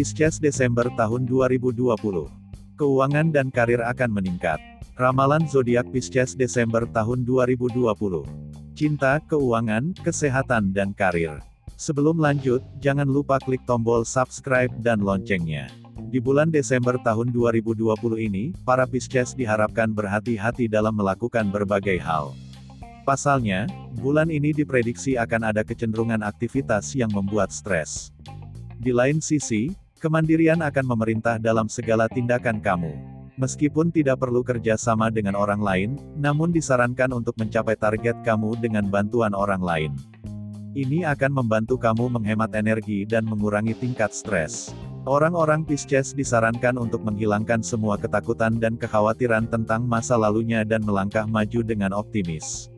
Pisces Desember tahun 2020. Keuangan dan karir akan meningkat. Ramalan zodiak Pisces Desember tahun 2020. Cinta, keuangan, kesehatan dan karir. Sebelum lanjut, jangan lupa klik tombol subscribe dan loncengnya. Di bulan Desember tahun 2020 ini, para Pisces diharapkan berhati-hati dalam melakukan berbagai hal. Pasalnya, bulan ini diprediksi akan ada kecenderungan aktivitas yang membuat stres. Di lain sisi, kemandirian akan memerintah dalam segala tindakan kamu. Meskipun tidak perlu kerja sama dengan orang lain, namun disarankan untuk mencapai target kamu dengan bantuan orang lain. Ini akan membantu kamu menghemat energi dan mengurangi tingkat stres. Orang-orang Pisces disarankan untuk menghilangkan semua ketakutan dan kekhawatiran tentang masa lalunya dan melangkah maju dengan optimis.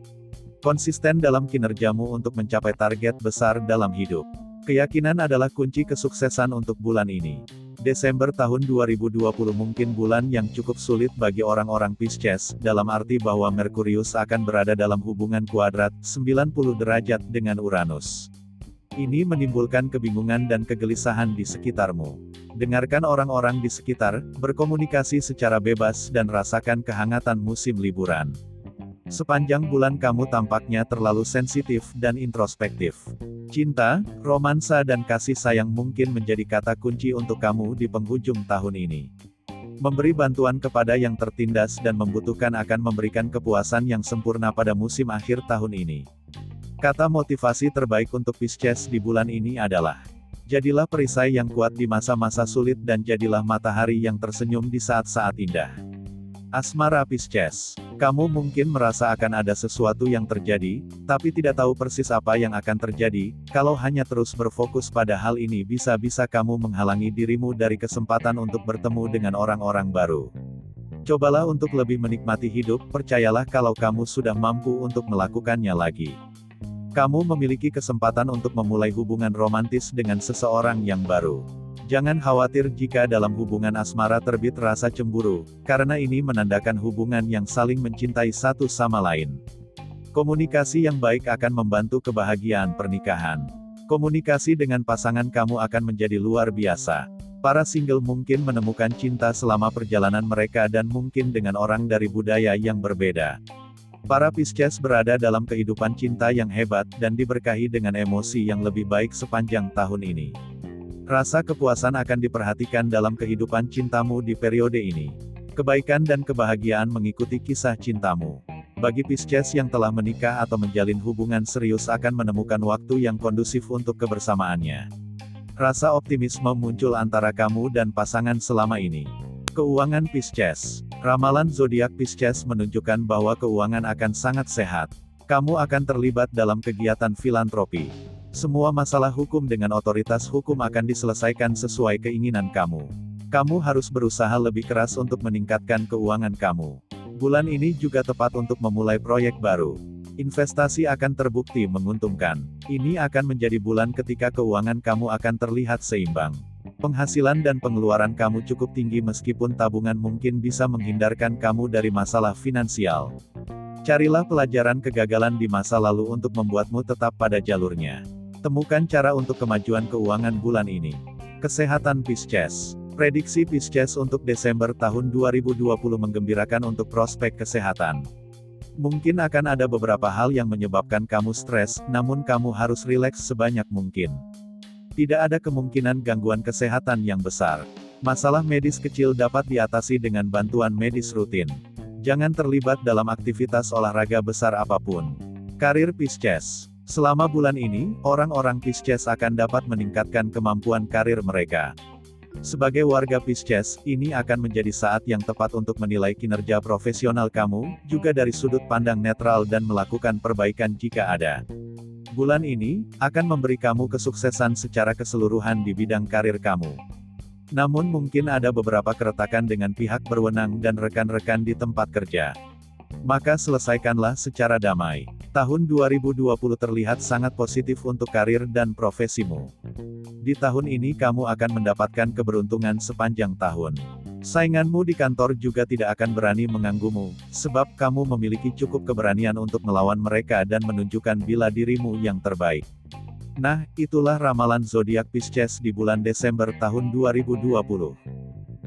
Konsisten dalam kinerjamu untuk mencapai target besar dalam hidup. Keyakinan adalah kunci kesuksesan untuk bulan ini. Desember tahun 2020 mungkin bulan yang cukup sulit bagi orang-orang Pisces, dalam arti bahwa Merkurius akan berada dalam hubungan kuadrat, 90 derajat dengan Uranus. Ini menimbulkan kebingungan dan kegelisahan di sekitarmu. Dengarkan orang-orang di sekitar, berkomunikasi secara bebas dan rasakan kehangatan musim liburan. Sepanjang bulan kamu tampaknya terlalu sensitif dan introspektif. Cinta, romansa dan kasih sayang mungkin menjadi kata kunci untuk kamu di penghujung tahun ini. Memberi bantuan kepada yang tertindas dan membutuhkan akan memberikan kepuasan yang sempurna pada musim akhir tahun ini. Kata motivasi terbaik untuk Pisces di bulan ini adalah Jadilah perisai yang kuat di masa-masa sulit dan jadilah matahari yang tersenyum di saat-saat indah. Asmara Pisces. Kamu mungkin merasa akan ada sesuatu yang terjadi, tapi tidak tahu persis apa yang akan terjadi, kalau hanya terus berfokus pada hal ini bisa-bisa kamu menghalangi dirimu dari kesempatan untuk bertemu dengan orang-orang baru. Cobalah untuk lebih menikmati hidup, percayalah kalau kamu sudah mampu untuk melakukannya lagi. Kamu memiliki kesempatan untuk memulai hubungan romantis dengan seseorang yang baru. Jangan khawatir jika dalam hubungan asmara terbit rasa cemburu, karena ini menandakan hubungan yang saling mencintai satu sama lain. Komunikasi yang baik akan membantu kebahagiaan pernikahan. Komunikasi dengan pasangan kamu akan menjadi luar biasa. Para single mungkin menemukan cinta selama perjalanan mereka dan mungkin dengan orang dari budaya yang berbeda. Para Pisces berada dalam kehidupan cinta yang hebat dan diberkahi dengan emosi yang lebih baik sepanjang tahun ini. Rasa kepuasan akan diperhatikan dalam kehidupan cintamu di periode ini. Kebaikan dan kebahagiaan mengikuti kisah cintamu. Bagi Pisces yang telah menikah atau menjalin hubungan serius akan menemukan waktu yang kondusif untuk kebersamaannya. Rasa optimisme muncul antara kamu dan pasangan selama ini. Keuangan Pisces. Ramalan zodiak Pisces menunjukkan bahwa keuangan akan sangat sehat. Kamu akan terlibat dalam kegiatan filantropi. Semua masalah hukum dengan otoritas hukum akan diselesaikan sesuai keinginan kamu. Kamu harus berusaha lebih keras untuk meningkatkan keuangan kamu. Bulan ini juga tepat untuk memulai proyek baru. Investasi akan terbukti menguntungkan. Ini akan menjadi bulan ketika keuangan kamu akan terlihat seimbang. Penghasilan dan pengeluaran kamu cukup tinggi meskipun tabungan mungkin bisa menghindarkan kamu dari masalah finansial. Carilah pelajaran kegagalan di masa lalu untuk membuatmu tetap pada jalurnya. Temukan cara untuk kemajuan keuangan bulan ini. Kesehatan Pisces. Prediksi Pisces untuk Desember tahun 2020 menggembirakan untuk prospek kesehatan. Mungkin akan ada beberapa hal yang menyebabkan kamu stres, namun kamu harus rileks sebanyak mungkin. Tidak ada kemungkinan gangguan kesehatan yang besar. Masalah medis kecil dapat diatasi dengan bantuan medis rutin. Jangan terlibat dalam aktivitas olahraga besar apa pun. Karir Pisces Selama bulan ini, orang-orang Pisces akan dapat meningkatkan kemampuan karir mereka. Sebagai warga Pisces, ini akan menjadi saat yang tepat untuk menilai kinerja profesional kamu, juga dari sudut pandang netral dan melakukan perbaikan jika ada. Bulan ini, akan memberi kamu kesuksesan secara keseluruhan di bidang karir kamu. Namun mungkin ada beberapa keretakan dengan pihak berwenang dan rekan-rekan di tempat kerja. Maka selesaikanlah secara damai. Tahun 2020 terlihat sangat positif untuk karir dan profesimu. Di tahun ini kamu akan mendapatkan keberuntungan sepanjang tahun. Sainganmu di kantor juga tidak akan berani mengganggumu, sebab kamu memiliki cukup keberanian untuk melawan mereka dan menunjukkan bila dirimu yang terbaik. Nah, itulah ramalan zodiak Pisces di bulan Desember tahun 2020.